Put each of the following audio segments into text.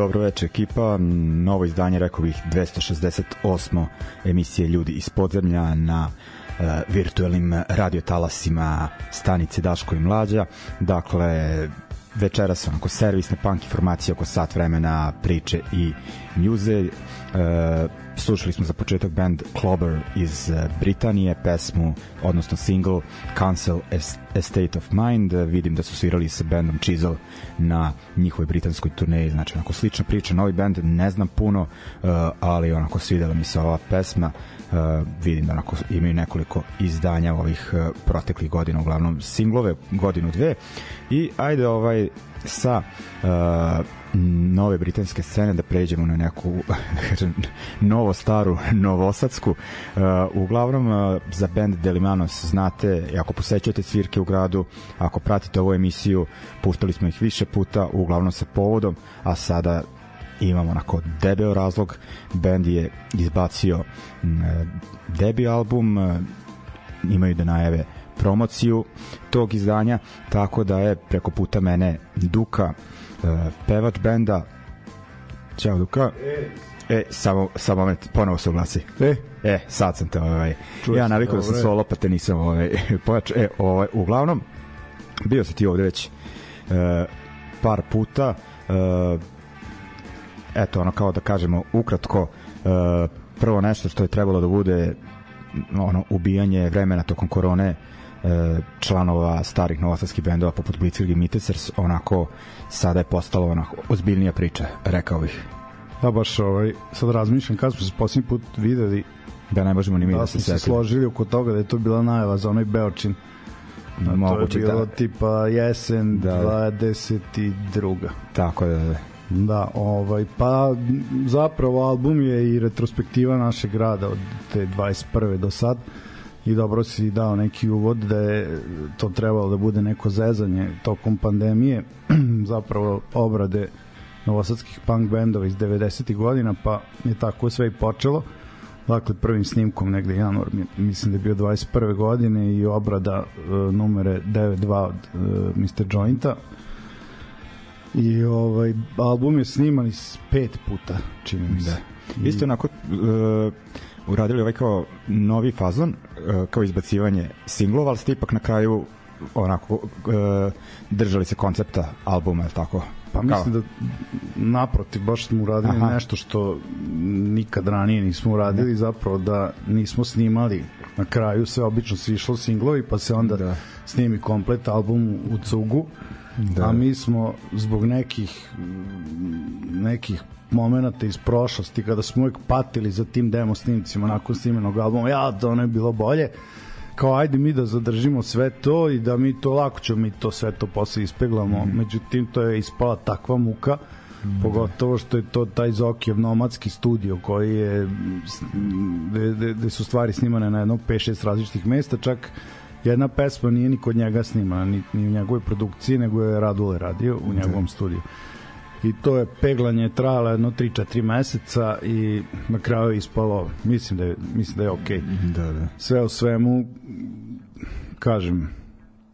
Dobro večer ekipa, novo izdanje rekao bih 268. emisije Ljudi iz podzemlja na uh, virtualnim radiotalasima stanice Daško i Mlađa. Dakle, večeras onako servisne punk informacije oko sat vremena priče i njuze. Uh, slušali smo za početak band Clobber iz eh, Britanije, pesmu, odnosno single Cancel A State of Mind. Vidim da su svirali sa bandom Chisel na njihovoj britanskoj turneji, znači onako slična priča, novi band, ne znam puno, ali onako svidela mi se ova pesma. Vidim da onako imaju nekoliko izdanja ovih proteklih godina, uglavnom singlove, godinu dve. I ajde ovaj sa uh, nove britanske scene da pređemo na neku da novo staru novosadsku. Uh, uglavnom uh, za band Delimanos znate ako posećate svirke u gradu ako pratite ovu emisiju puštali smo ih više puta uglavnom sa povodom a sada imamo onako debeo razlog. Band je izbacio uh, debi album uh, imaju da najave promociju tog izdanja tako da je preko puta mene Duka uh, pevač benda Ćao Duka e. E, samo, samo moment, ponovo se uglasi. E? E, sad sam te, ovaj, Čuo ja navikao da sam solo, pa te nisam ovaj, pojač. E, ovaj, uglavnom, bio si ti ovde već e, par puta, e, eto, ono, kao da kažemo, ukratko, e, prvo nešto što je trebalo da bude ono ubijanje vremena tokom korone E, članova starih novosadskih bendova poput Blitzkrieg i Mitecers onako sada je postalo onako ozbiljnija priča, rekao bih. Da, baš ovaj, sad razmišljam kad smo se posljednji put videli da ne možemo ni mi da, da se se složili oko toga da je to bila najava za onaj Beočin. A Moguće, to je bilo da. tipa jesen da, da. 22. Tako da, da. Da, ovaj, pa zapravo album je i retrospektiva našeg grada od te 21. do sad. Uh, i dobro si dao neki uvod da je to trebalo da bude neko zezanje tokom pandemije zapravo obrade novosadskih punk bendova iz 90. godina pa je tako sve i počelo dakle prvim snimkom negde januar mislim da je bio 21. godine i obrada uh, numere 9.2 od uh, Mr. Jointa I ovaj, album je sniman iz pet puta, čini mi se. Da. Isto onako uh, uradili ovaj kao novi fazon, uh, kao izbacivanje singlova, ali ste ipak na kraju onako uh, držali se koncepta albuma, je tako? Pa mislim da naprotiv, baš smo uradili Aha. nešto što nikad ranije nismo uradili, zapravo da nismo snimali na kraju sve obično se išlo singlovi pa se onda da. snimi komplet album u cugu da. a mi smo zbog nekih nekih momenata iz prošlosti kada smo uvek patili za tim demo snimcima nakon snimenog albuma ja da ono je bilo bolje kao ajde mi da zadržimo sve to i da mi to lako ćemo mi to sve to posle ispeglamo mm. međutim to je ispala takva muka mm. pogotovo što je to taj Zokijev nomadski studio koji je gde, gde su stvari snimane na jedno 5-6 različitih mesta čak jedna pesma nije ni kod njega snimana ni, ni u njegovoj produkciji nego je Radule radio u da. njegovom studiju i to je peglanje trajalo jedno 3-4 meseca i na kraju je ispalo mislim da je, mislim da je okej okay. da, da. sve u svemu kažem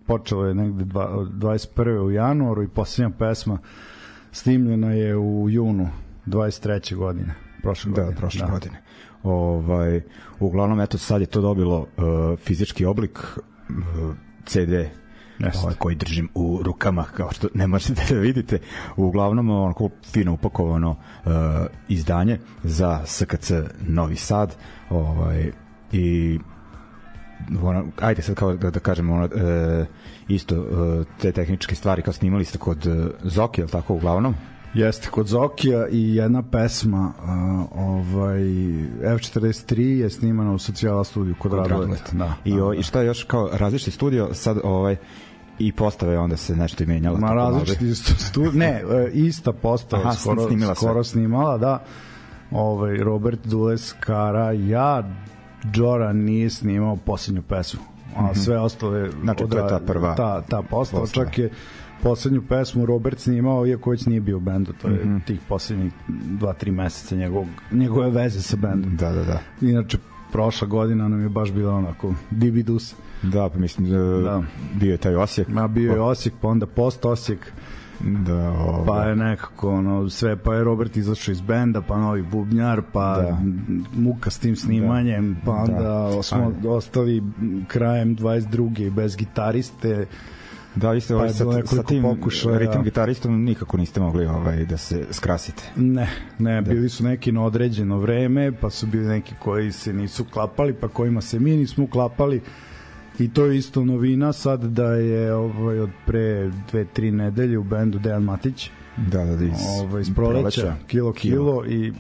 počelo je negde 21. u januaru i posljednja pesma snimljena je u junu 23. godine prošle da, godine. prošle da. godine. Ovaj, uglavnom, eto, sad je to dobilo uh, fizički oblik uh, CD ovaj, koji držim u rukama kao što ne možete da vidite uglavnom onako fino upakovano uh, izdanje za SKC Novi Sad ovaj, i ona, ajde sad kao da, da kažemo ono, uh, isto uh, te tehničke stvari kao snimali ste kod uh, Zoki, je tako uglavnom? Jeste, kod Zokija i jedna pesma uh, ovaj, F43 je snimana u socijala studiju kod, kod Radolet. Da, I, da, o, da. I šta je još kao različiti studio sad ovaj, i postave onda se nešto i menjalo. Ma različiti studio, ne, e, ista postava Aha, skoro, snimala skoro sve. snimala, da. Ovaj, Robert Dules, Kara, ja, Džora nije snimao posljednju pesmu a -hmm. sve ostale znači to je ta prva ta, ta postava, čak je poslednju pesmu Robert snimao, iako već nije bio u bendu, to je mm -hmm. tih poslednjih 2-3 meseca njegov, njegove veze sa bendom. Da, da, da. Inače, prošla godina nam je baš bila onako dibidus. Da, pa mislim da, da. bio je taj Osijek. Ma bio je Osijek, pa onda post Osijek. Da, ovo. Pa je nekako ono, sve, pa je Robert izašao iz benda, pa novi bubnjar, pa da. muka s tim snimanjem, da. pa onda da. smo ostali krajem 22. bez gitariste, Da, vi ste pa ovaj, sa, sa tim pokušaja. ritam gitaristom nikako niste mogli ovaj, da se skrasite. Ne, ne, da. bili su neki na određeno vreme, pa su bili neki koji se nisu klapali, pa kojima se mi nismo uklapali. I to je isto novina sad da je ovaj, od pre dve, tri nedelje u bendu Dejan Matić. Da, da, da, iz, ovaj, iz proleća, kilo, kilo, kilo i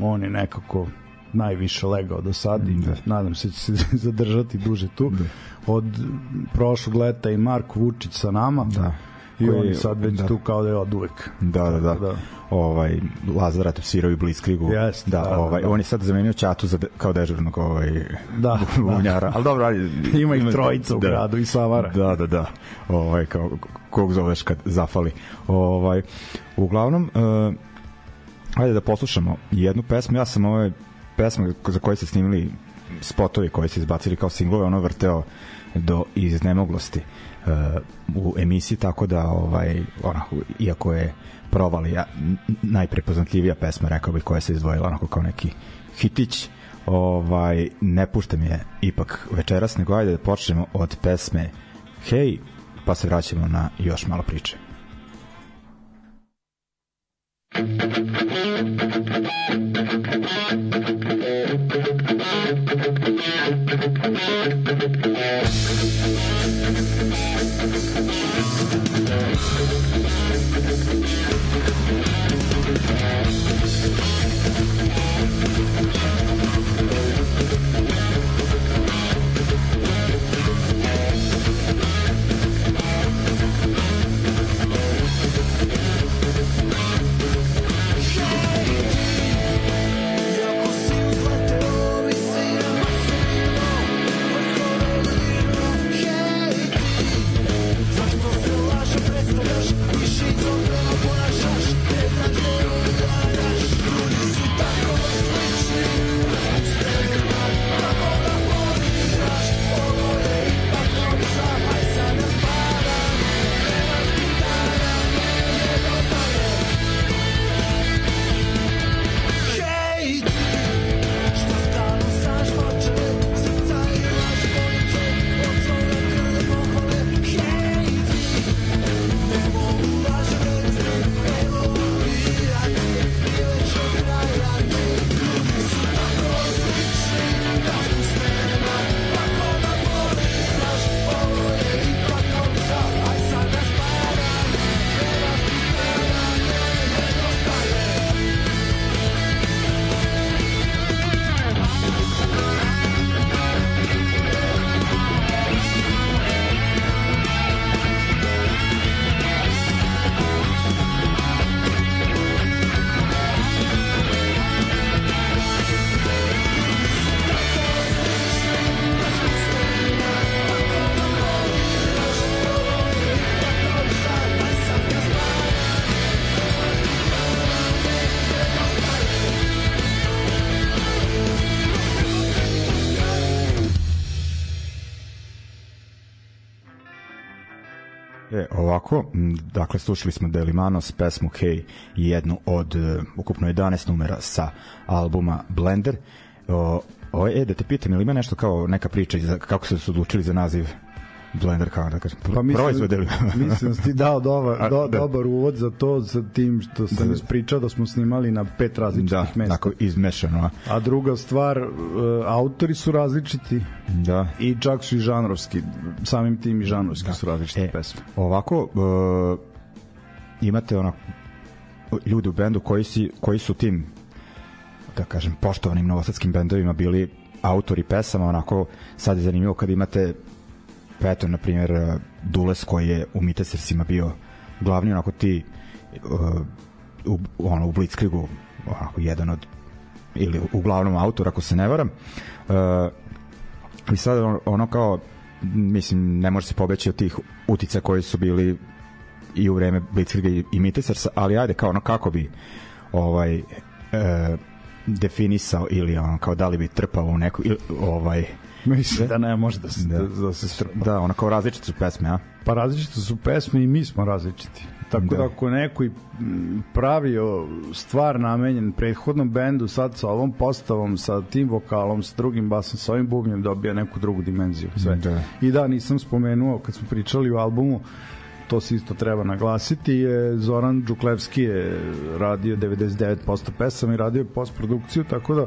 on je nekako najviše legao do sad i da. nadam se da će se zadržati duže tu. Da od prošlog leta i Mark Vučić sa nama. Da. I on sad već da. tu kao da je od uvek. Da, da, da. da. Ovaj Lazarat svirao i Blitzkriegu. Yes, da, da, ovaj da. on je sad zamenio Ćatu za de, kao dežurnog ovaj da, bunjara. Da. Al dobro, ali ima ih trojica u da, gradu i Savara. Da, da, da. Ovaj kao kog zoveš kad zafali. Ovaj uglavnom uh, ajde da poslušamo jednu pesmu. Ja sam ove pesme za koje ste snimili spotovi koji se izbacili kao singlove, ono vrteo do iznemoglosti uh, u emisiji, tako da ovaj, onako, iako je provalija najprepoznatljivija pesma, rekao bih, koja se izdvojila onako kao neki hitić, ovaj, ne puštam je ipak večeras, nego ajde da počnemo od pesme Hej, pa se vraćamo na još malo priče. Thank E, Thank you. Dakle, slušali smo Delimanos pesmu Hey i jednu od uh, ukupno 11 numera sa albuma Blender. O, o, e, da te pitam, ili ima nešto kao neka priča za, kako su se odlučili za naziv Blender kao da kažem pa mislim, mislim da ti dao dobar, do, da. dobar uvod za to sa tim što sam da, da. ispričao da smo snimali na pet različitih da, mesta. Da, izmešano. A. a druga stvar, uh, autori su različiti da. i čak su i žanrovski, samim tim i žanrovski da. su različite e, pesme. Ovako, uh, imate ono ljudi u bendu koji, si, koji su tim da kažem poštovanim novosadskim bendovima bili autori pesama, onako sad je zanimljivo kad imate pa eto, na primjer, uh, Dules koji je u Mitesersima bio glavni, onako ti uh, u, ono, u Blitzkrigu onako, jedan od ili uglavnom autor, ako se ne varam. Uh, i sad ono, ono kao mislim, ne može se pobeći od tih utica koji su bili i u vreme Blitzkriga i, Mitesersa, ali ajde kao ono kako bi ovaj e, definisao ili ono kao da li bi trpao u neku ili, ovaj Mislim da ne može da se, da, da, se strpa. Da, ono kao različite su pesme, a? Pa različite su pesme i mi smo različiti. Tako da, da ako neko i pravio stvar namenjen prethodnom bendu, sad sa ovom postavom, sa tim vokalom, sa drugim basom, sa ovim bubnjem dobija neku drugu dimenziju. Sve. Da. I da, nisam spomenuo kad smo pričali o albumu, to se isto treba naglasiti, je Zoran Đuklevski je radio 99% pesama i radio postprodukciju, tako da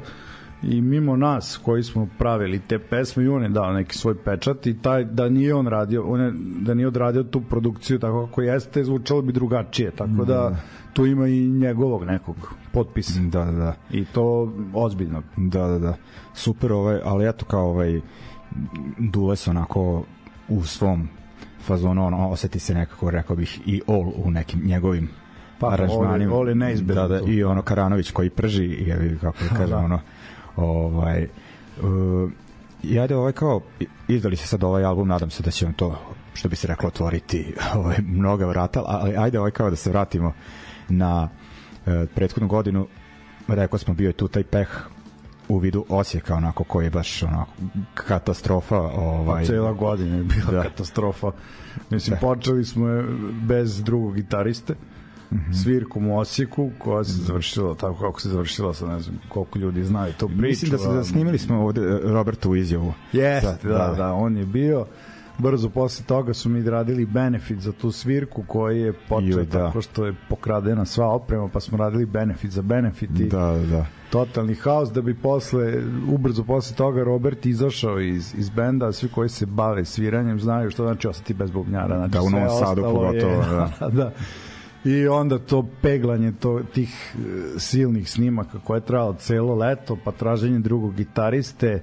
i mimo nas koji smo pravili te pesme i on je dao neki svoj pečat i taj da nije on radio on je, da nije odradio tu produkciju tako kako jeste zvučalo bi drugačije tako da, da. tu ima i njegovog nekog potpisa. Da da. Da i to ozbiljno. Da da da. Super ovaj ali eto kao ovaj Dules onako u svom fazonu ono oseti se nekako rekao bih i all u nekim njegovim pa, aranžmanima. Oli, oli da, da, i ono Karanović koji prži i kako da kaže da. ono ovaj uh, i ajde ovaj kao izdali se sad ovaj album nadam se da će vam to što bi se reklo otvoriti ovaj, mnoga vrata ali ajde ovaj kao da se vratimo na uh, prethodnu godinu rekao smo bio je tu taj peh u vidu Osijeka onako koji je baš onako katastrofa ovaj pa cela godina je bila da. katastrofa mislim da. počeli smo bez drugog gitariste -hmm. svirkom u Osijeku koja se završila tako kako se završila sa ne znam koliko ljudi znaju to priču. Mislim da se da snimili smo ovde e, Robertu izjavu. Jeste, da, da, da, on je bio brzo posle toga su mi radili benefit za tu svirku koji je počeo da. tako što je pokradena sva oprema pa smo radili benefit za benefit i da, da. totalni haos da bi posle ubrzo posle toga Robert izašao iz, iz benda svi koji se bave sviranjem znaju što znači ostati bez bubnjara znači da u Novom Sadu pogotovo da. da i onda to peglanje to, tih e, silnih snimaka koje je trajalo celo leto, pa traženje drugog gitariste,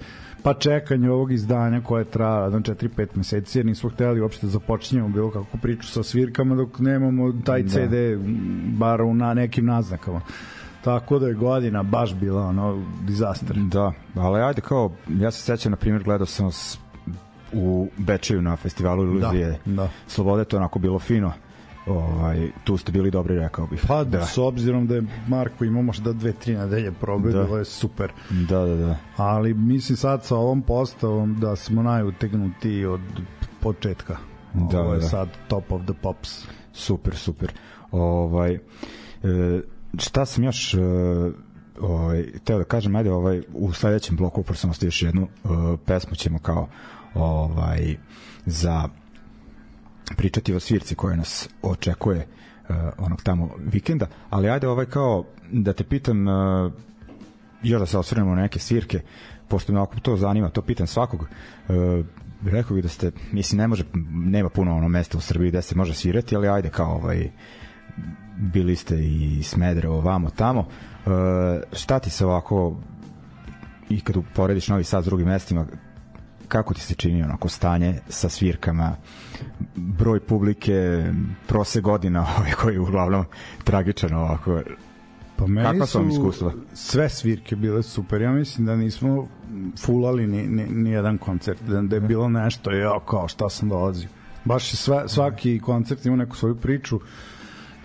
pa čekanje ovog izdanja koje je trajalo jedan 4-5 meseci jer nismo hteli uopšte da započinjemo bilo kako priču sa svirkama dok nemamo taj da. CD bar u na nekim naznakama tako da je godina baš bila ono dizaster da, ali ajde kao ja se sećam na primjer gledao sam u Bečeju na festivalu Iluzije da, da. Slobode to onako bilo fino ovaj, tu ste bili dobri, rekao bih. Pa, da. s obzirom da je Marko imao možda dve, tri nedelje probe, da. bilo je super. Da, da, da. Ali mislim sad sa ovom postavom da smo najutegnuti od početka. Da, Ovo je da. sad top of the pops. Super, super. Ovaj, e, šta sam još e, ovaj, teo da kažem, ajde ovaj, u sledećem bloku upravo sam još jednu e, pesmu ćemo kao ovaj, za pričati o svirci koja nas očekuje uh, onog tamo vikenda, ali ajde ovaj kao da te pitam uh, još da se osvrnemo na neke svirke, pošto me to zanima, to pitam svakog, uh, rekao bih da ste, mislim, ne može, nema puno ono mesta u Srbiji gde se može svirati, ali ajde kao ovaj, bili ste i Smedrevo, vamo, tamo. Uh, šta ti se ovako i kad uporediš Novi Sad s drugim mestima, kako ti se čini onako stanje sa svirkama, broj publike, prose godina ovaj, koji je uglavnom tragičan ovako. Pa meni Kakva su iskustva? sve svirke bile super. Ja mislim da nismo fulali ni, ni, ni jedan koncert, da, da je bilo nešto, ja kao šta sam dolazio. Baš je sve, svaki koncert ima neku svoju priču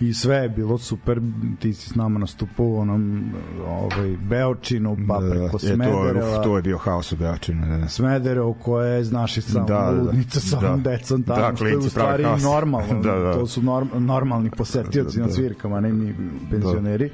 i sve je bilo super ti si s nama nastupao u onom ovaj, Beočinu pa Da, preko je, to, Smedereva uf, to je bio haos u Beočinu. Da, da. Smederevo koje je znaš i samo Da, da, da, da. ludnica sa Da. decom tamo Da, što je u stvari normalno Da, da. to su norm, normalni posetioci Da, na da. svirkama ne mi penzioneri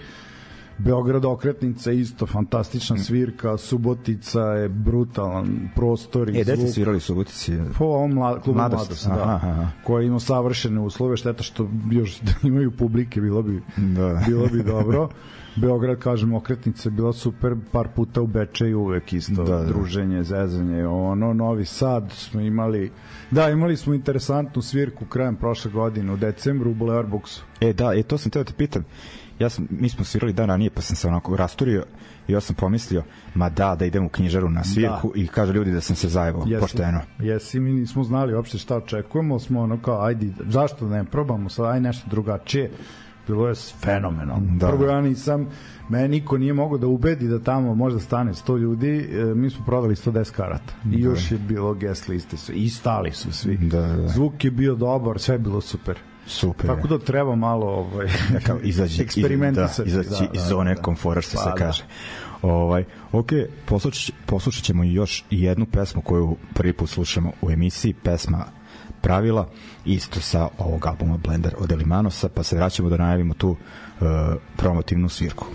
Beograd okretnica isto fantastična Mm. svirka Subotica je brutalan prostor i E, gde ste svirali u Subotici? po ovom mla, klubu Mladost. Mladost, Aha, da, aha. koja ima savršene uslove, šteta što još da imaju publike, bilo bi, Da. bilo bi dobro. Beograd, kažem, okretnica je bila super, par puta u Bečeju uvek isto, Da, da, druženje, zezanje, ono, Novi Sad smo imali, da, imali smo interesantnu svirku krajem prošle godine, u decembru u Boulevard Booksu. E, da, e, to sam teo da te pitam. Ja sam, mi smo svirali dan ranije, pa sam se onako rasturio i ja sam pomislio, ma da, da idem u knjižaru na svirku i kaže ljudi da sam se zajebao, Jesi, pošteno. Jesi, mi nismo znali uopšte šta očekujemo, smo ono kao, ajde, zašto da ne probamo sad, aj nešto drugačije. Bilo je fenomenalno. Da. Da. Prvo ja nisam, mene niko nije mogao da ubedi da tamo možda stane 100 ljudi, e, mi smo prodali 110 karata. I još je bilo guest liste. I stali su svi. Da, da. Zvuk je bio dobar, sve je bilo super. Super. Tako da treba malo ovaj, da kao izađi eksperimentisati. da, izaći iz zone komfora što Pa, se da. kaže. Ovaj, ok, poslušat, poslušat ćemo još jednu pesmu koju prvi put slušamo u emisiji, pesma Pravila, isto sa ovog albuma Blender od Elimanosa, pa se vraćamo da najavimo tu uh, promotivnu svirku.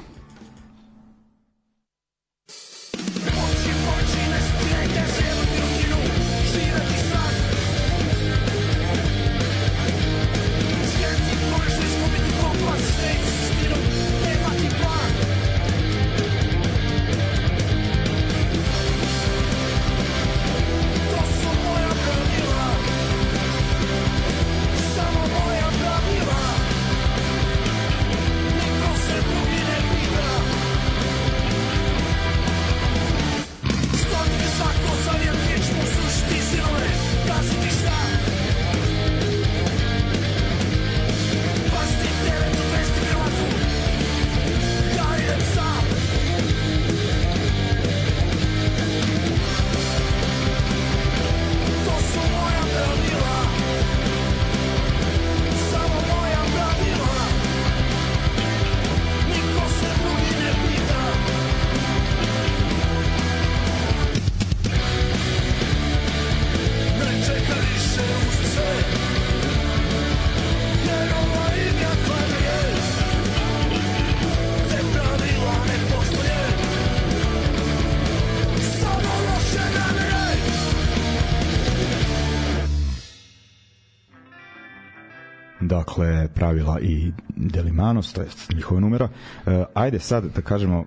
Dakle pravila i Delimanos, to je njihova numera. E, ajde sad da kažemo,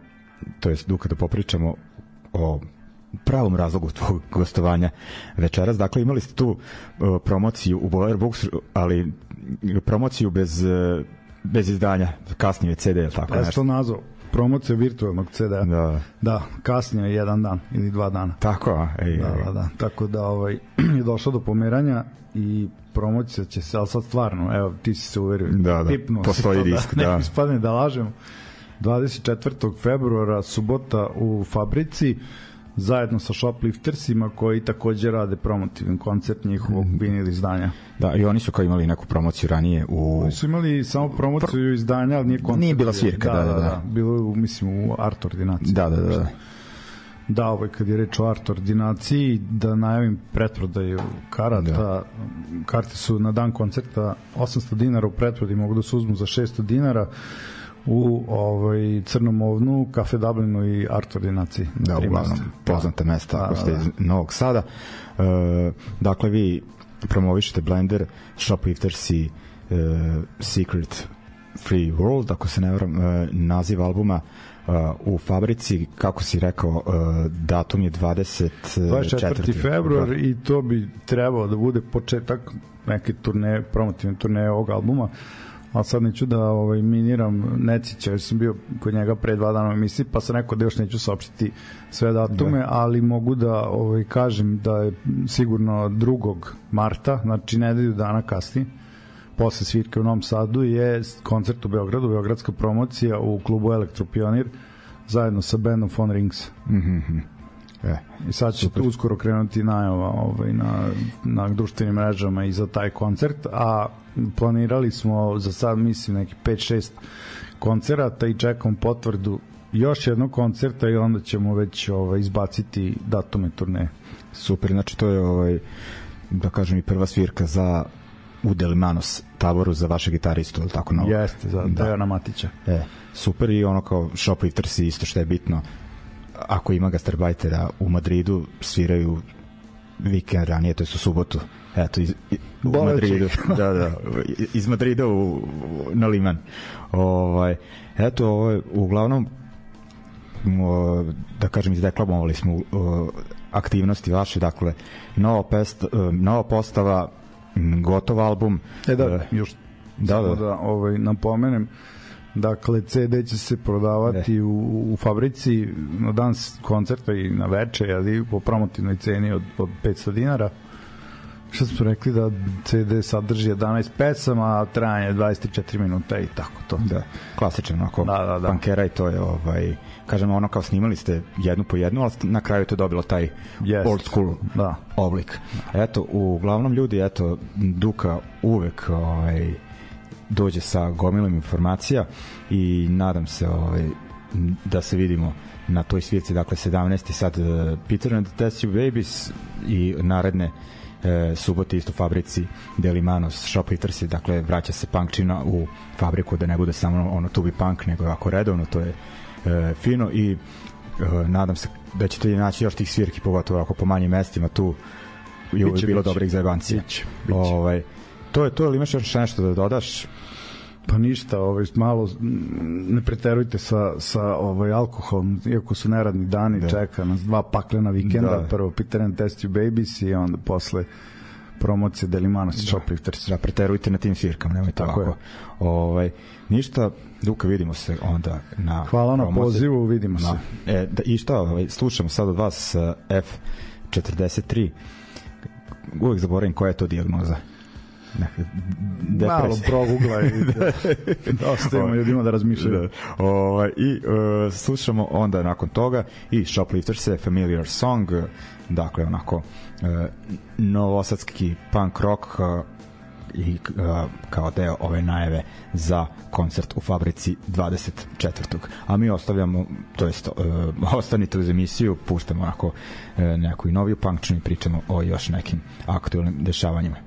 to jest Duka da popričamo o pravom razlogu tvog gostovanja večeras. Dakle, imali ste tu uh, promociju u Boiler Books, ali promociju bez, uh, bez izdanja, kasnije CD, ili tako sam nešto. to nazvao promocija virtualnog CD-a. Da. Da, kasnije jedan dan ili dva dana. Tako, a? Ej, Da, ej. da, da. Tako da ovaj, je došlo do pomeranja i promocija će se, ali sad stvarno, evo, ti si se uverio. Da, da, tipnuo si postoji to disk, da. da. Ne ispadne da lažem. 24. februara, subota u Fabrici, zajedno sa Shopliftersima koji takođe rade promotivni koncert njihovog Mhm. vinil izdanja. Da, i oni su kao imali neku promociju ranije u... Oni su imali samo promociju izdanja, ali nije koncert. Nije bila svirka, da, da, da. Bilo je, mislim, u art ordinaciji. Da, da, da. da. Da, ovaj, kad je reč o art ordinaciji, da najavim pretprodaju karata. Da. Karte su na dan koncerta 800 dinara u pretprodaji, mogu da se uzmu za 600 dinara u ovaj, Crnom ovnu, Kafe Dublinu i art ordinaciji. Da, uglavnom mesta. poznate mesta Da, ako da, ste da. iz Novog Sada. E, dakle, vi promovišete Blender, Shoplifters i e, Secret Free World, ako se ne varam, e, naziv albuma e, u fabrici, kako si rekao, e, datum je 20, 24. februar i to bi trebao da bude početak neke turneje, promotivne turneje ovog albuma ali sad neću da ovaj, miniram Necića, jer sam bio kod njega pre dva dana u emisiji, pa sam rekao da još neću saopštiti sve datume, da. ali mogu da ovaj, kažem da je sigurno 2. marta, znači nedelju dana kasnije, posle svirke u Novom Sadu je koncert u Beogradu, beogradska promocija u klubu Elektropionir zajedno sa bandom Phone Rings. Mm -hmm. E, I sad će super. uskoro krenuti najava ovaj, na, na društvenim mrežama i za taj koncert, a planirali smo za sad mislim neki 5-6 koncerata i čekam potvrdu još jednog koncerta i onda ćemo već ovaj, izbaciti datume turneje. Super, znači to je ovaj, da kažem i prva svirka za u Delimanos taboru za vaše gitaristu, ili tako novo? Jeste, za da. Dejana Matića. E, super i ono kao shoplifters isto što je bitno ako ima gastarbajtera u Madridu sviraju vikend ranije, to je u subotu. Eto iz, u Madridu. Da, da, iz Madrida u, na Liman. Ovaj, eto ovaj, uglavnom o, da kažem izdeklamovali smo o, aktivnosti vaše. Dakle nova, pest, nova postava gotov album. E da, e, još da, da. da ovaj, napomenem Dakle, CD će se prodavati e. u, u fabrici na dan koncerta i na veče, ali po promotivnoj ceni od, od 500 dinara. Šta smo rekli da CD sadrži 11 pesama, a trajanje 24 minuta i tako to. Da, klasičan onako da, da, da. pankera i to je ovaj kažemo ono kao snimali ste jednu po jednu, ali na kraju to dobilo taj yes. old school da. oblik. Eto, uglavnom ljudi, eto, Duka uvek ovaj, dođe sa gomilom informacija i nadam se ovaj, da se vidimo na toj svirci, dakle 17. sad uh, Peter and the Test Babies i naredne uh, subote isto fabrici Delimanos Shoplifters dakle vraća se punkčina u fabriku da ne bude samo ono tubi punk nego ovako redovno, to je uh, fino i uh, nadam se da ćete naći još tih svirki pogotovo ako po manjim mestima tu je uvijek bilo dobrih zajebancija ovaj, to je to, ili imaš još nešto da dodaš? Pa ništa, ovaj malo ne preterujte sa sa ovaj alkoholom, iako su neradni dani, da. čeka nas dva paklena vikenda, da. prvo Peter and Test You Babies i onda posle promocije Delimano da. Shoplifters. Da, preterujte na tim svirkama, nemojte Tako ovako. Je. Ovaj, ništa, Duka, vidimo se onda na Hvala na pozivu, vidimo na, se. E, da, I šta, ovaj, slušamo sad od vas uh, F43. Uvijek zaboravim koja je to dijagnoza. Depresija. Malo progugla i da ostavimo ljudima da razmišljaju. Da. Ovaj, I uh, slušamo onda nakon toga i Shoplifters je Familiar Song, dakle onako uh, novosadski punk rock uh, i uh, kao deo ove najave za koncert u fabrici 24. A mi ostavljamo, to jest uh, ostanite uz emisiju, puštamo onako uh, neku i noviju punkčinu i pričamo o još nekim aktualnim dešavanjima.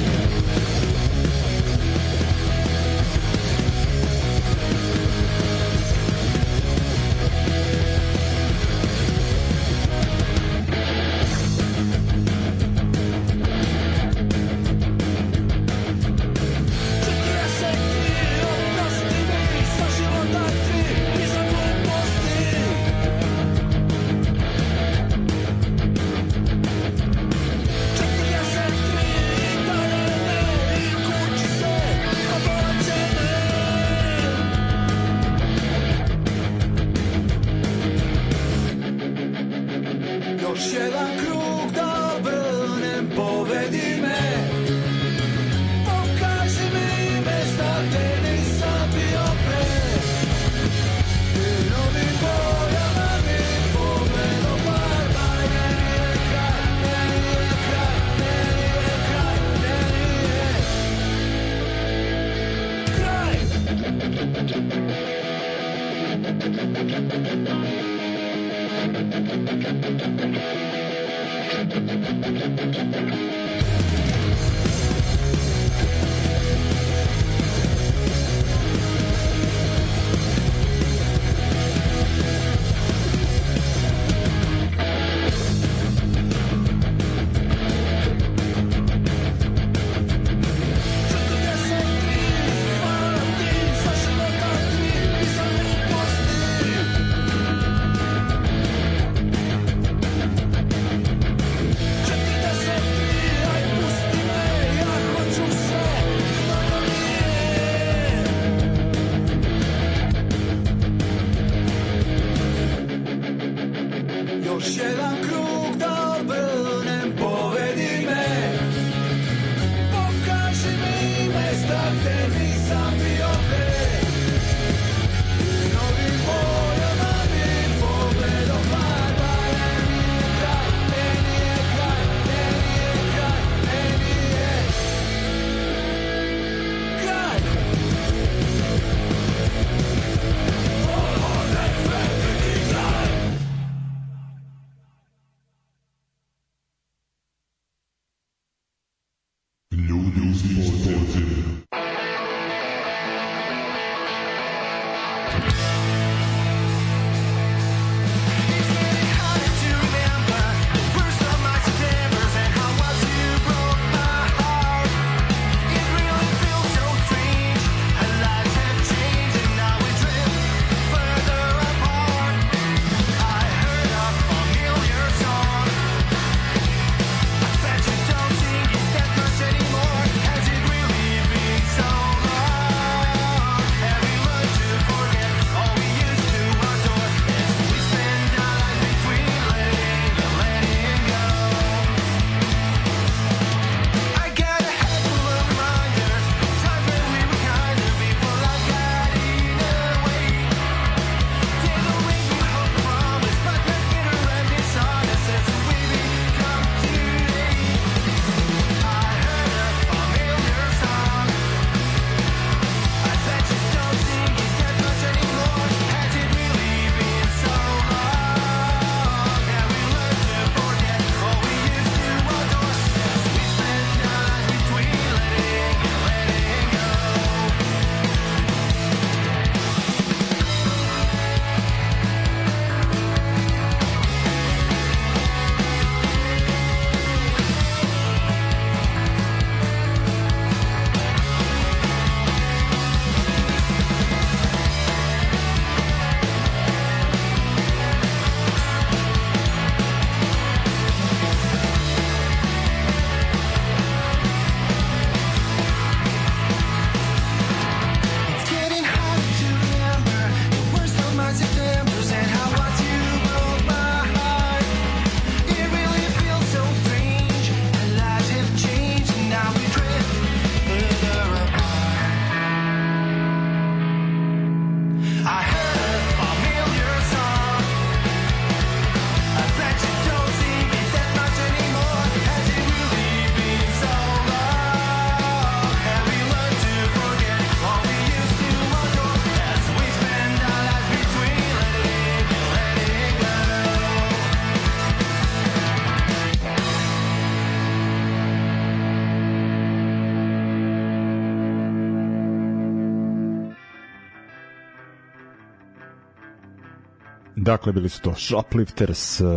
Dakle, bili su to Shoplifters, uh,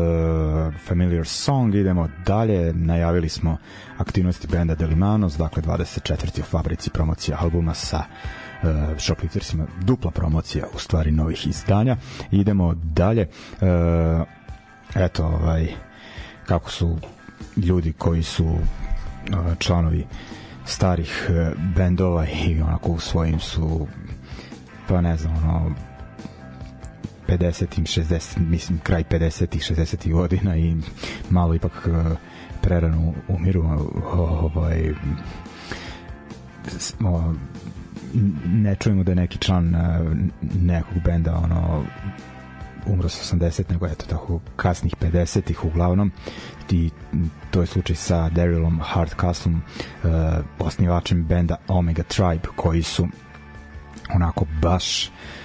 Familiar Song, idemo dalje, najavili smo aktivnosti benda Delimanos, dakle 24. u fabrici promocija albuma sa uh, Shopliftersima, dupla promocija u stvari novih izdanja. Idemo dalje, uh, eto, ovaj, kako su ljudi koji su uh, članovi starih uh, bendova i onako u svojim su pa ne znam, ono, 50-im, 60 mislim kraj 50-ih, 60-ih godina i malo ipak uh, prerano umiru ovaj o, ne čujemo da je neki član uh, nekog benda ono umro sa 80 nego eto tako kasnih 50-ih uglavnom. I to je slučaj sa Darylom Hardcastlom uh, osnivačem benda Omega Tribe koji su onako baš uh, e,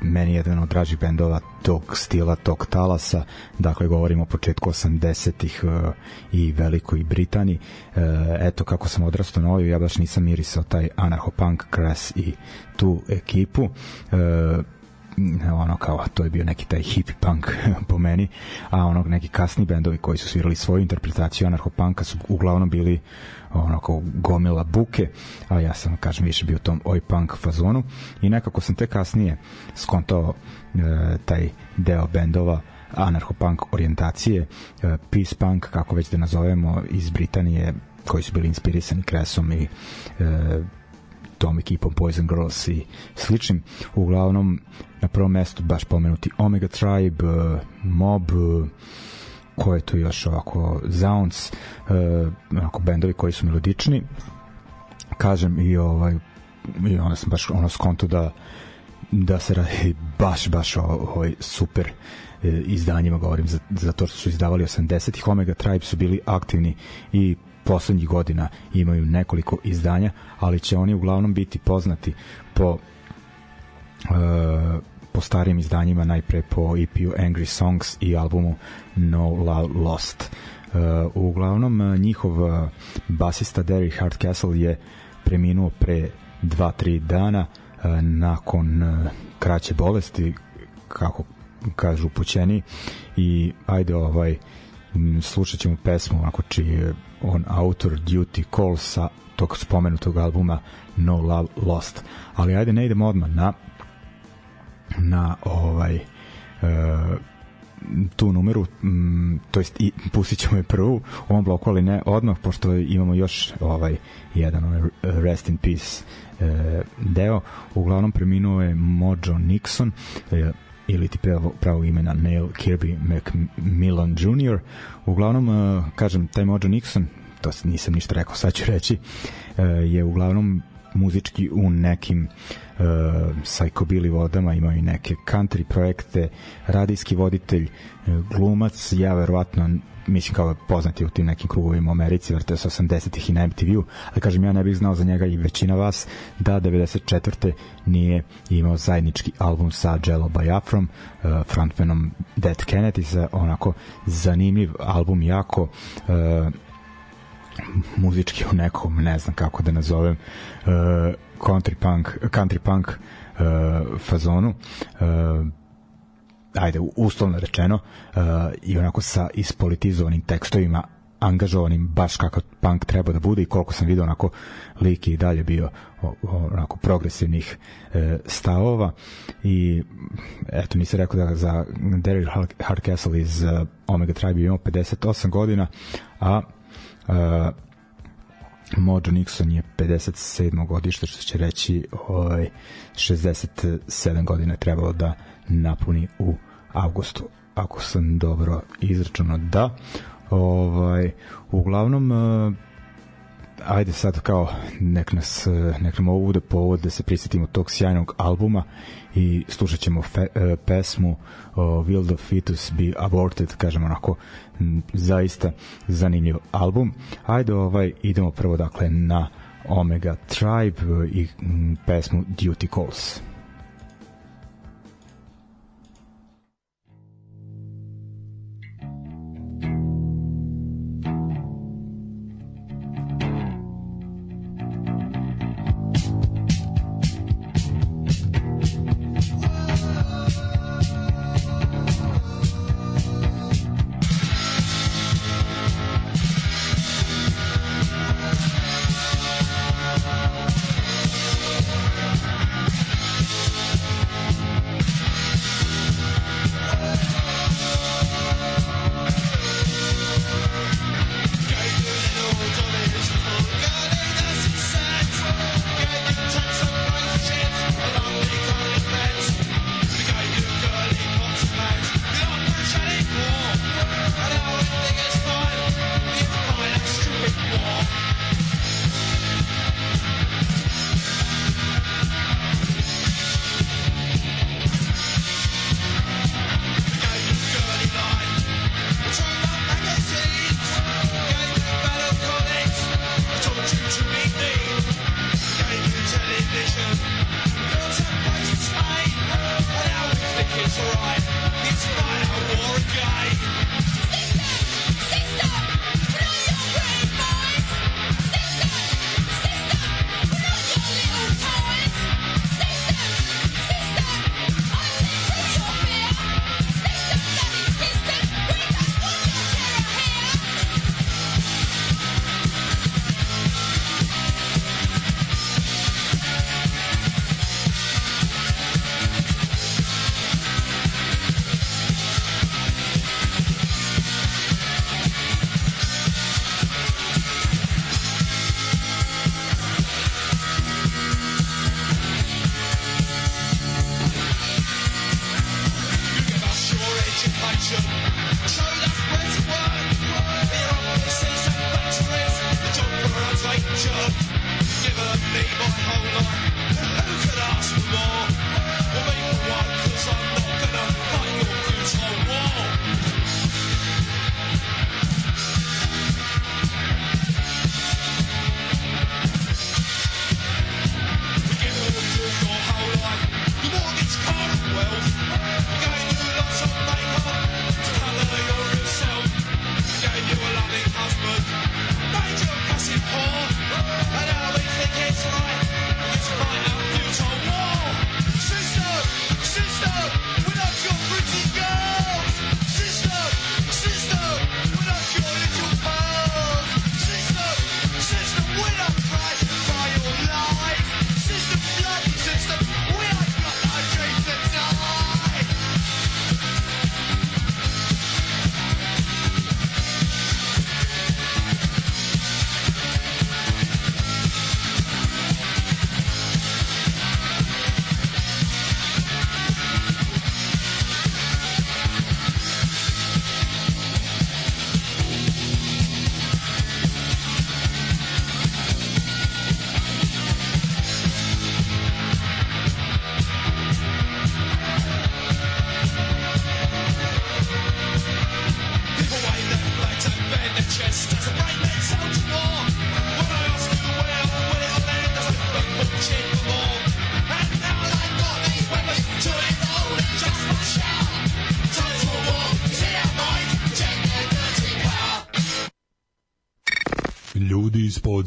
meni jedan od dražih bendova tog stila, tog talasa. Dakle govorimo o početku 80-ih e, i Velikoj Britaniji. E, eto kako sam odrastao na ovoj ja baš nisam mirisao taj anarcho-punk, crass i tu ekipu. E, ono kao to je bio neki taj hippie punk po meni a onog neki kasni bendovi koji su svirali svoju interpretaciju anarcho-punka su uglavnom bili ono kao gomila buke, a ja sam, kažem, više bio u tom oj punk fazonu. I nekako sam te kasnije skontao e, taj deo bendova anarcho-punk orijentacije, e, peace punk, kako već da nazovemo, iz Britanije, koji su bili inspirisani Kresom i e, tom ekipom Poison Girls i sličnim. Uglavnom, na prvom mestu baš pomenuti Omega Tribe, e, Mob, e, ko je tu još ovako Zounds uh, onako bendovi koji su melodični kažem i ovaj i onda sam baš ono skonto da da se radi baš baš o ovoj super e, izdanjima govorim za, za to što su izdavali 80-ih Omega Tribe su bili aktivni i poslednjih godina imaju nekoliko izdanja ali će oni uglavnom biti poznati po uh, po starim izdanjima, najpre po EP-u Angry Songs i albumu No Love Lost. Uh, uglavnom, uh, njihov uh, basista Derry Hardcastle je preminuo pre 2-3 dana. Uh, nakon kraće bolesti kako kažu upućeni i ajde ovaj slušat ćemo pesmu ako čiji je on autor Duty Call sa tog spomenutog albuma No Love Lost ali ajde ne idemo odmah na na ovaj uh, tu numeru, m, to jest i pustit ćemo je prvu u ovom bloku, ali ne odmah, pošto imamo još ovaj jedan ovaj Rest in Peace e, deo. Uglavnom preminuo je Mojo Nixon, e, ili ti pravo, pravo imena Neil Kirby McMillan Jr. Uglavnom, e, kažem, taj Mojo Nixon, to nisam ništa rekao, sad ću reći, e, je uglavnom muzički u nekim uh, psychobilly vodama, imaju i neke country projekte, radijski voditelj, glumac, ja verovatno mislim kao poznati u tim nekim krugovima u Americi, vrte se 80-ih i na MTV-u, ali kažem ja ne bih znao za njega i većina vas da 94. nije imao zajednički album sa Jello Biafrom, uh, frontmanom Dead Kennedy, sa onako zanimljiv album jako uh, muzički u nekom, ne znam kako da nazovem, uh, country punk, country punk uh, fazonu. Uh, ajde, uslovno rečeno, uh, i onako sa ispolitizovanim tekstovima angažovanim baš kako punk treba da bude i koliko sam video onako lik i dalje bio onako progresivnih e, stavova i eto mi se rekao da za Daryl Hardcastle iz uh, Omega Tribe imao 58 godina a Uh, Mojo Nixon je 57. godište, što će reći ovaj, 67 godina trebalo da napuni u avgustu, ako sam dobro izračunao da. Ovaj, uglavnom, uh, ajde sad kao nek nas nek nam ovo bude povod da se prisetimo tog sjajnog albuma i slušat ćemo fe, uh, pesmu uh, Will the Fetus Be Aborted kažem onako m, zaista zanimljiv album ajde ovaj idemo prvo dakle na Omega Tribe i m, pesmu Duty Calls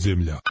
ljudi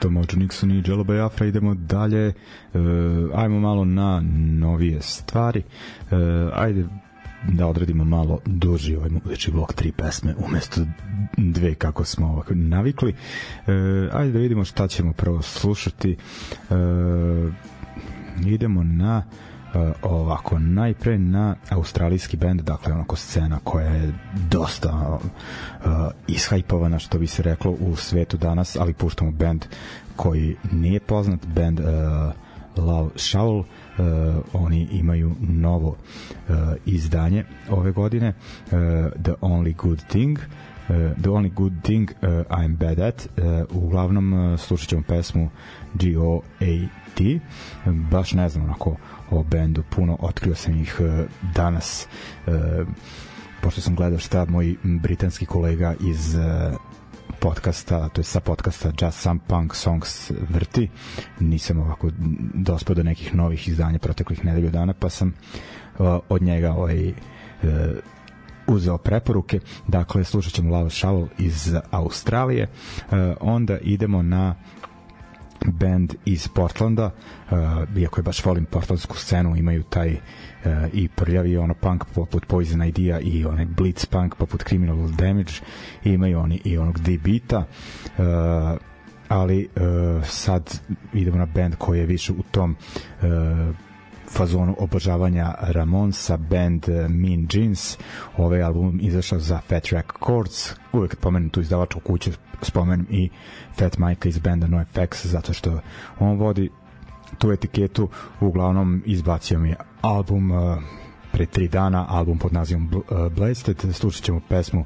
iz podzemlja. Bili su to Mojo Nixon i Jello Biafra, idemo dalje, uh, ajmo malo na novije stvari, uh, ajde da odradimo malo duži ovaj muzički blok tri pesme umesto dve kako smo ovako navikli. Uh, ajde da vidimo šta ćemo prvo slušati. Uh, idemo na uh, uh, ovako najpre na australijski bend dakle onako scena koja je dosta uh, ishajpovana što bi se reklo u svetu danas ali puštamo bend koji nije poznat bend uh, Love Shawl uh, oni imaju novo uh, izdanje ove godine uh, The Only Good Thing. Uh, The Only Good Thing uh, I'm Bad At. Uh, uglavnom uh, slušat ćemo pesmu G-O-A-T baš ne znam onako o bendu puno, otkrio sam ih uh, danas uh, pošto sam gledao šta moj britanski kolega iz uh, podcasta, to je sa podcasta Just Some Punk Songs vrti. Nisam ovako dospao do nekih novih izdanja proteklih nedelju dana, pa sam uh, od njega ovaj, uh, uzeo preporuke. Dakle, slušat ćemo Lava Shovel iz Australije. Uh, onda idemo na band iz Portlanda, uh, iako je baš volim portlandsku scenu, imaju taj uh, i prljavi ono punk poput Poison Idea i onaj blitz punk poput Criminal Damage, imaju oni i onog D-beata, uh, ali uh, sad idemo na band koji je više u tom uh, fazonu obožavanja Ramonsa, band uh, Mean Jeans. Ovaj album izašao za Fat Track Chords. Uvek pomenem tu izdavačku kuću, spomenem i Fat Mike iz benda NoFX, zato što on vodi tu etiketu. Uglavnom izbacio mi album uh, pre tri dana, album pod nazivom uh, Blasted. Slušat ćemo pesmu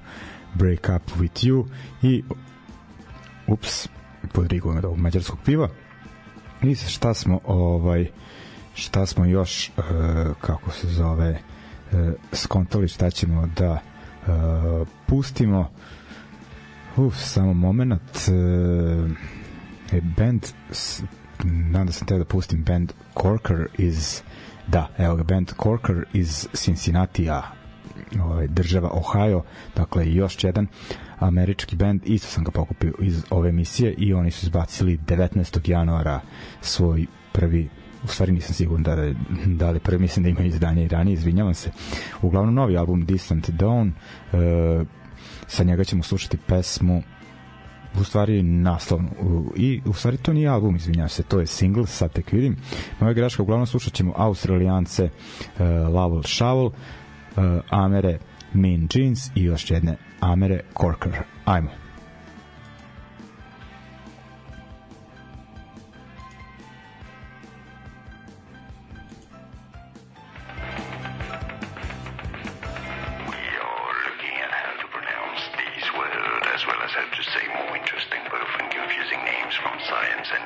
Break Up With You i ups, podrigujem od ovog mađarskog piva. I šta smo ovaj šta smo još uh, kako se zove uh, skontali šta ćemo da uh, pustimo uf, samo moment uh, e, band nadam sam te da pustim band Corker iz da, evo ga band Corker iz Cincinnati-a ovaj, država Ohio dakle još jedan američki band isto sam ga pokupio iz ove emisije i oni su izbacili 19. januara svoj prvi u stvari nisam siguran da, da li prvi mislim da imaju izdanje i ranije, izvinjavam se. Uglavnom novi album Distant Dawn, e, sa njega ćemo slušati pesmu u stvari naslovnu i u stvari to nije album, izvinjavam se, to je single, sad tek vidim. Moja greška, uglavnom slušat ćemo Australijance uh, Laval Shovel, uh, Amere Mean Jeans i još jedne Amere Corker. Ajmo. say more interesting but often confusing names from science and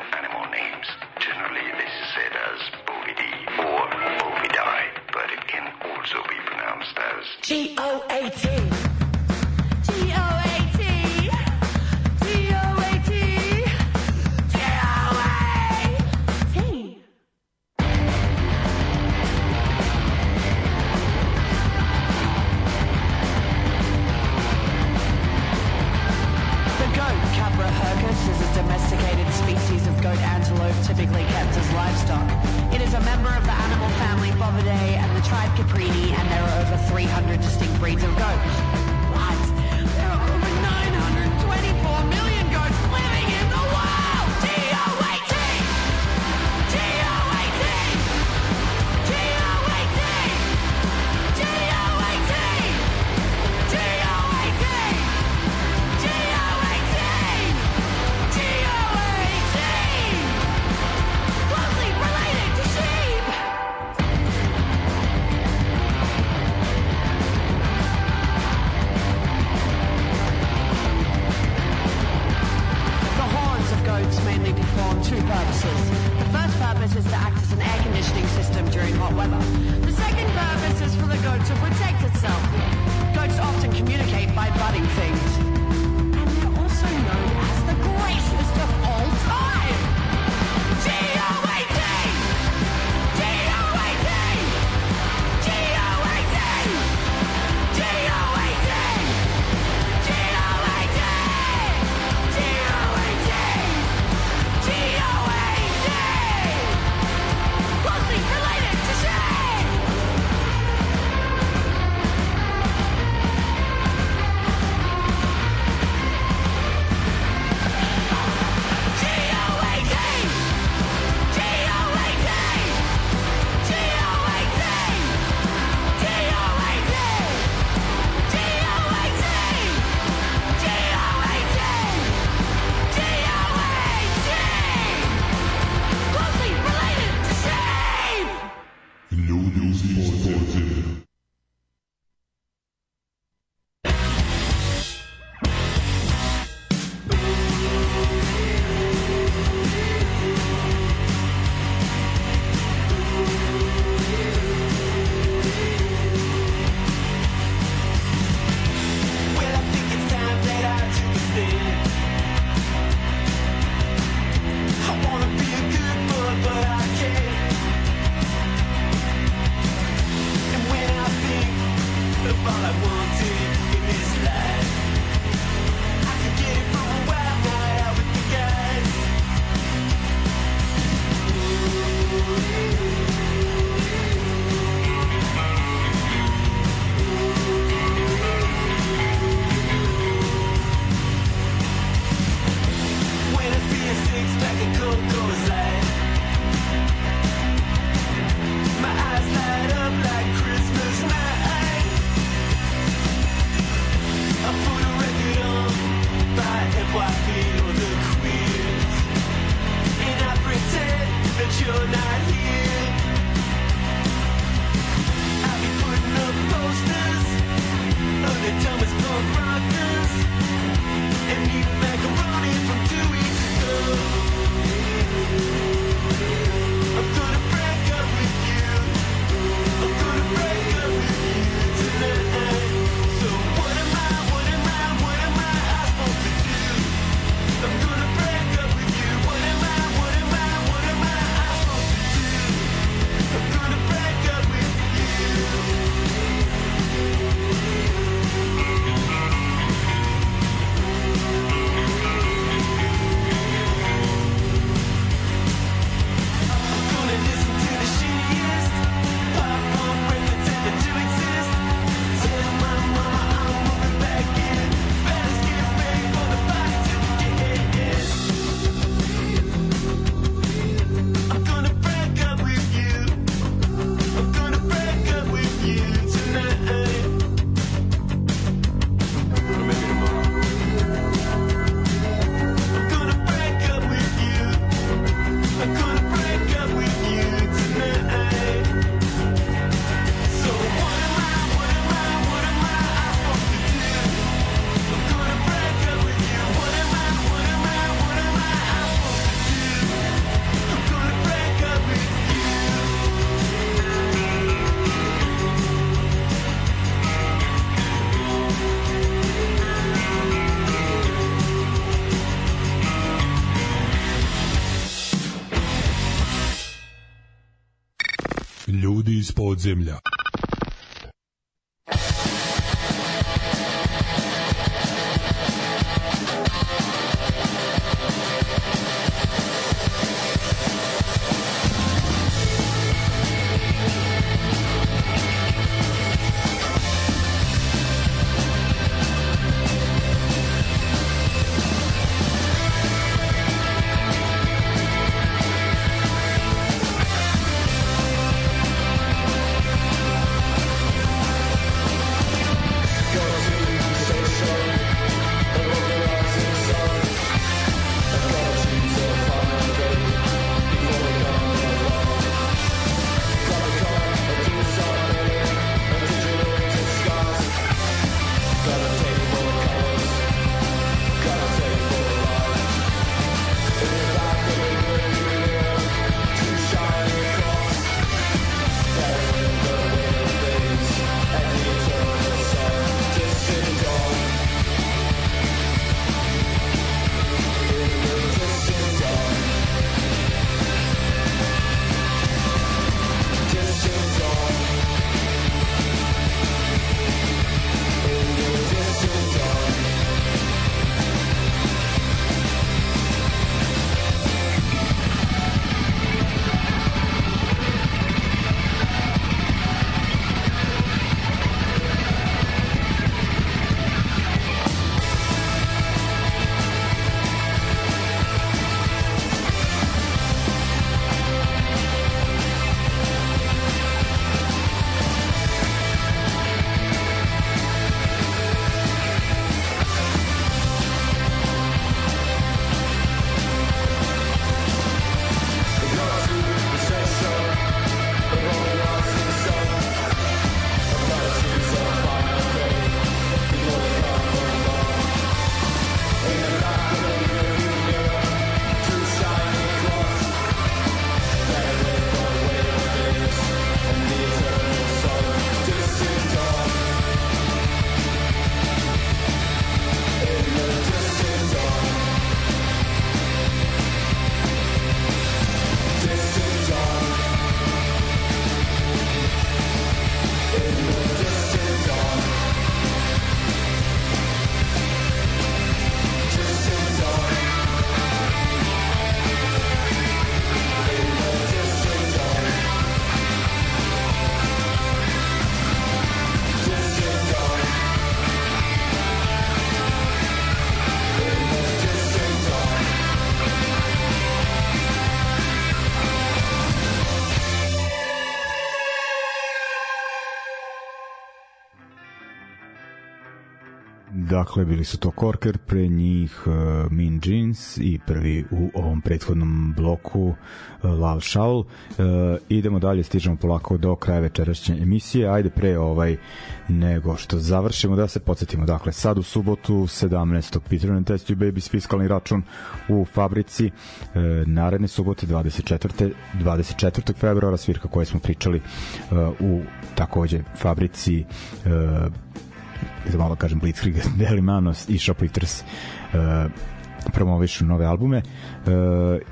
podzemlja. Dakle, bili su to Corker, pre njih uh, Mean Jeans i prvi u ovom prethodnom bloku uh, Lal Shaul. Uh, idemo dalje, stižemo polako do kraja večerašnje emisije. Ajde pre ovaj nego što završimo da se podsjetimo. Dakle, sad u subotu 17. Peter and Test You Babies fiskalni račun u fabrici. Uh, naredne subote 24. 24. februara svirka koje smo pričali uh, u takođe fabrici uh, za malo kažem Blitzkrieg, Deli Manos i Shoplifters uh, promovišu nove albume uh,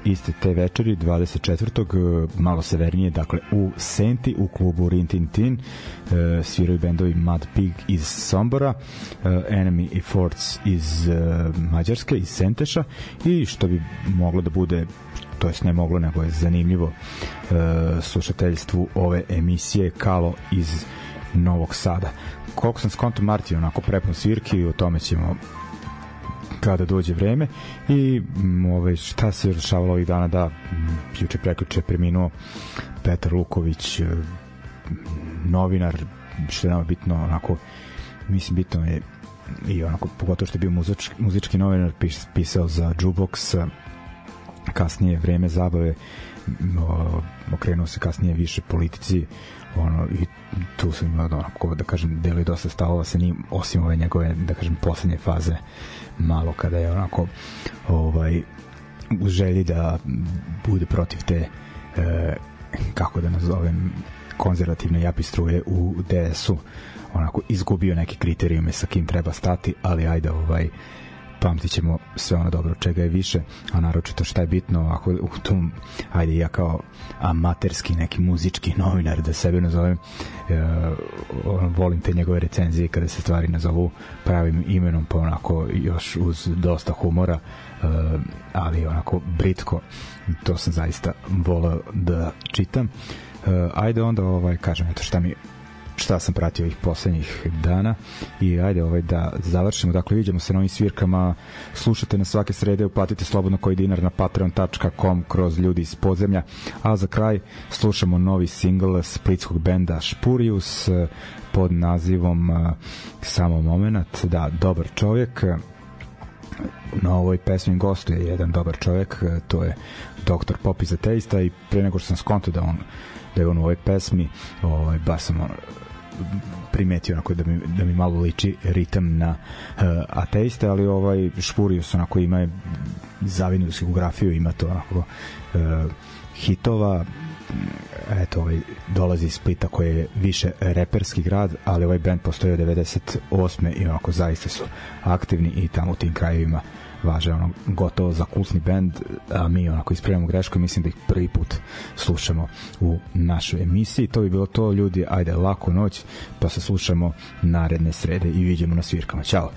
iste te večeri 24. Uh, malo severnije dakle u Senti u klubu Rin Tin Tin uh, sviraju bendovi Mad Pig iz Sombora uh, Enemy i Forts iz uh, Mađarske iz Senteša i što bi moglo da bude to jest ne moglo nego je zanimljivo uh, slušateljstvu ove emisije Kalo iz Novog Sada. Koliko sam skonto Marti onako prepun svirki o tome ćemo kada dođe vreme. I ove, šta se rešavalo ovih dana da juče preključe preminuo Petar Luković novinar što je nama bitno onako mislim bitno je i onako pogotovo što je bio muzički, muzički novinar pis, pisao za Jukebox kasnije vreme zabave okrenuo se kasnije više politici ono i tu sam imao onako, da kažem deli dosta stavova sa njim osim ove njegove da kažem poslednje faze malo kada je onako ovaj u želji da bude protiv te e, kako da nazovem konzervativne japi struje u DS-u onako izgubio neke kriterijume sa kim treba stati ali ajde ovaj pamtit ćemo sve ono dobro čega je više, a naročito šta je bitno ako u tom, ajde ja kao amaterski neki muzički novinar da sebe nazovem e, volim te njegove recenzije kada se stvari nazovu pravim imenom pa onako još uz dosta humora e, ali onako britko. To sam zaista volao da čitam. E, ajde onda ovaj kažem eto šta mi šta sam pratio ovih poslednjih dana i ajde ovaj da završimo. Dakle vidimo se na ovim svirkama. Slušate na svake srede uplatite slobodno koji dinar na patreon.com kroz ljudi iz podzemlja. A za kraj slušamo novi single splitskog benda Špurius pod nazivom Samo moment. Da dobar čovjek na ovoj pesmi gostuje jedan dobar čovjek to je doktor Pop iz Ateista i pre nego što sam skonto da on da je on u ovoj pesmi ovaj, baš sam primetio onako da mi, da mi malo liči ritam na uh, ateiste, ali ovaj Špurius onako ima zavinu diskografiju, ima to onako uh, hitova eto ovaj dolazi iz Splita koji je više reperski grad, ali ovaj band postoji od 98. i onako zaista su aktivni i tamo u tim krajevima važe ono gotovo za kultni bend a mi onako ispravljamo grešku mislim da ih prvi put slušamo u našoj emisiji to bi bilo to ljudi ajde laku noć pa se slušamo naredne srede i vidimo na svirkama ćao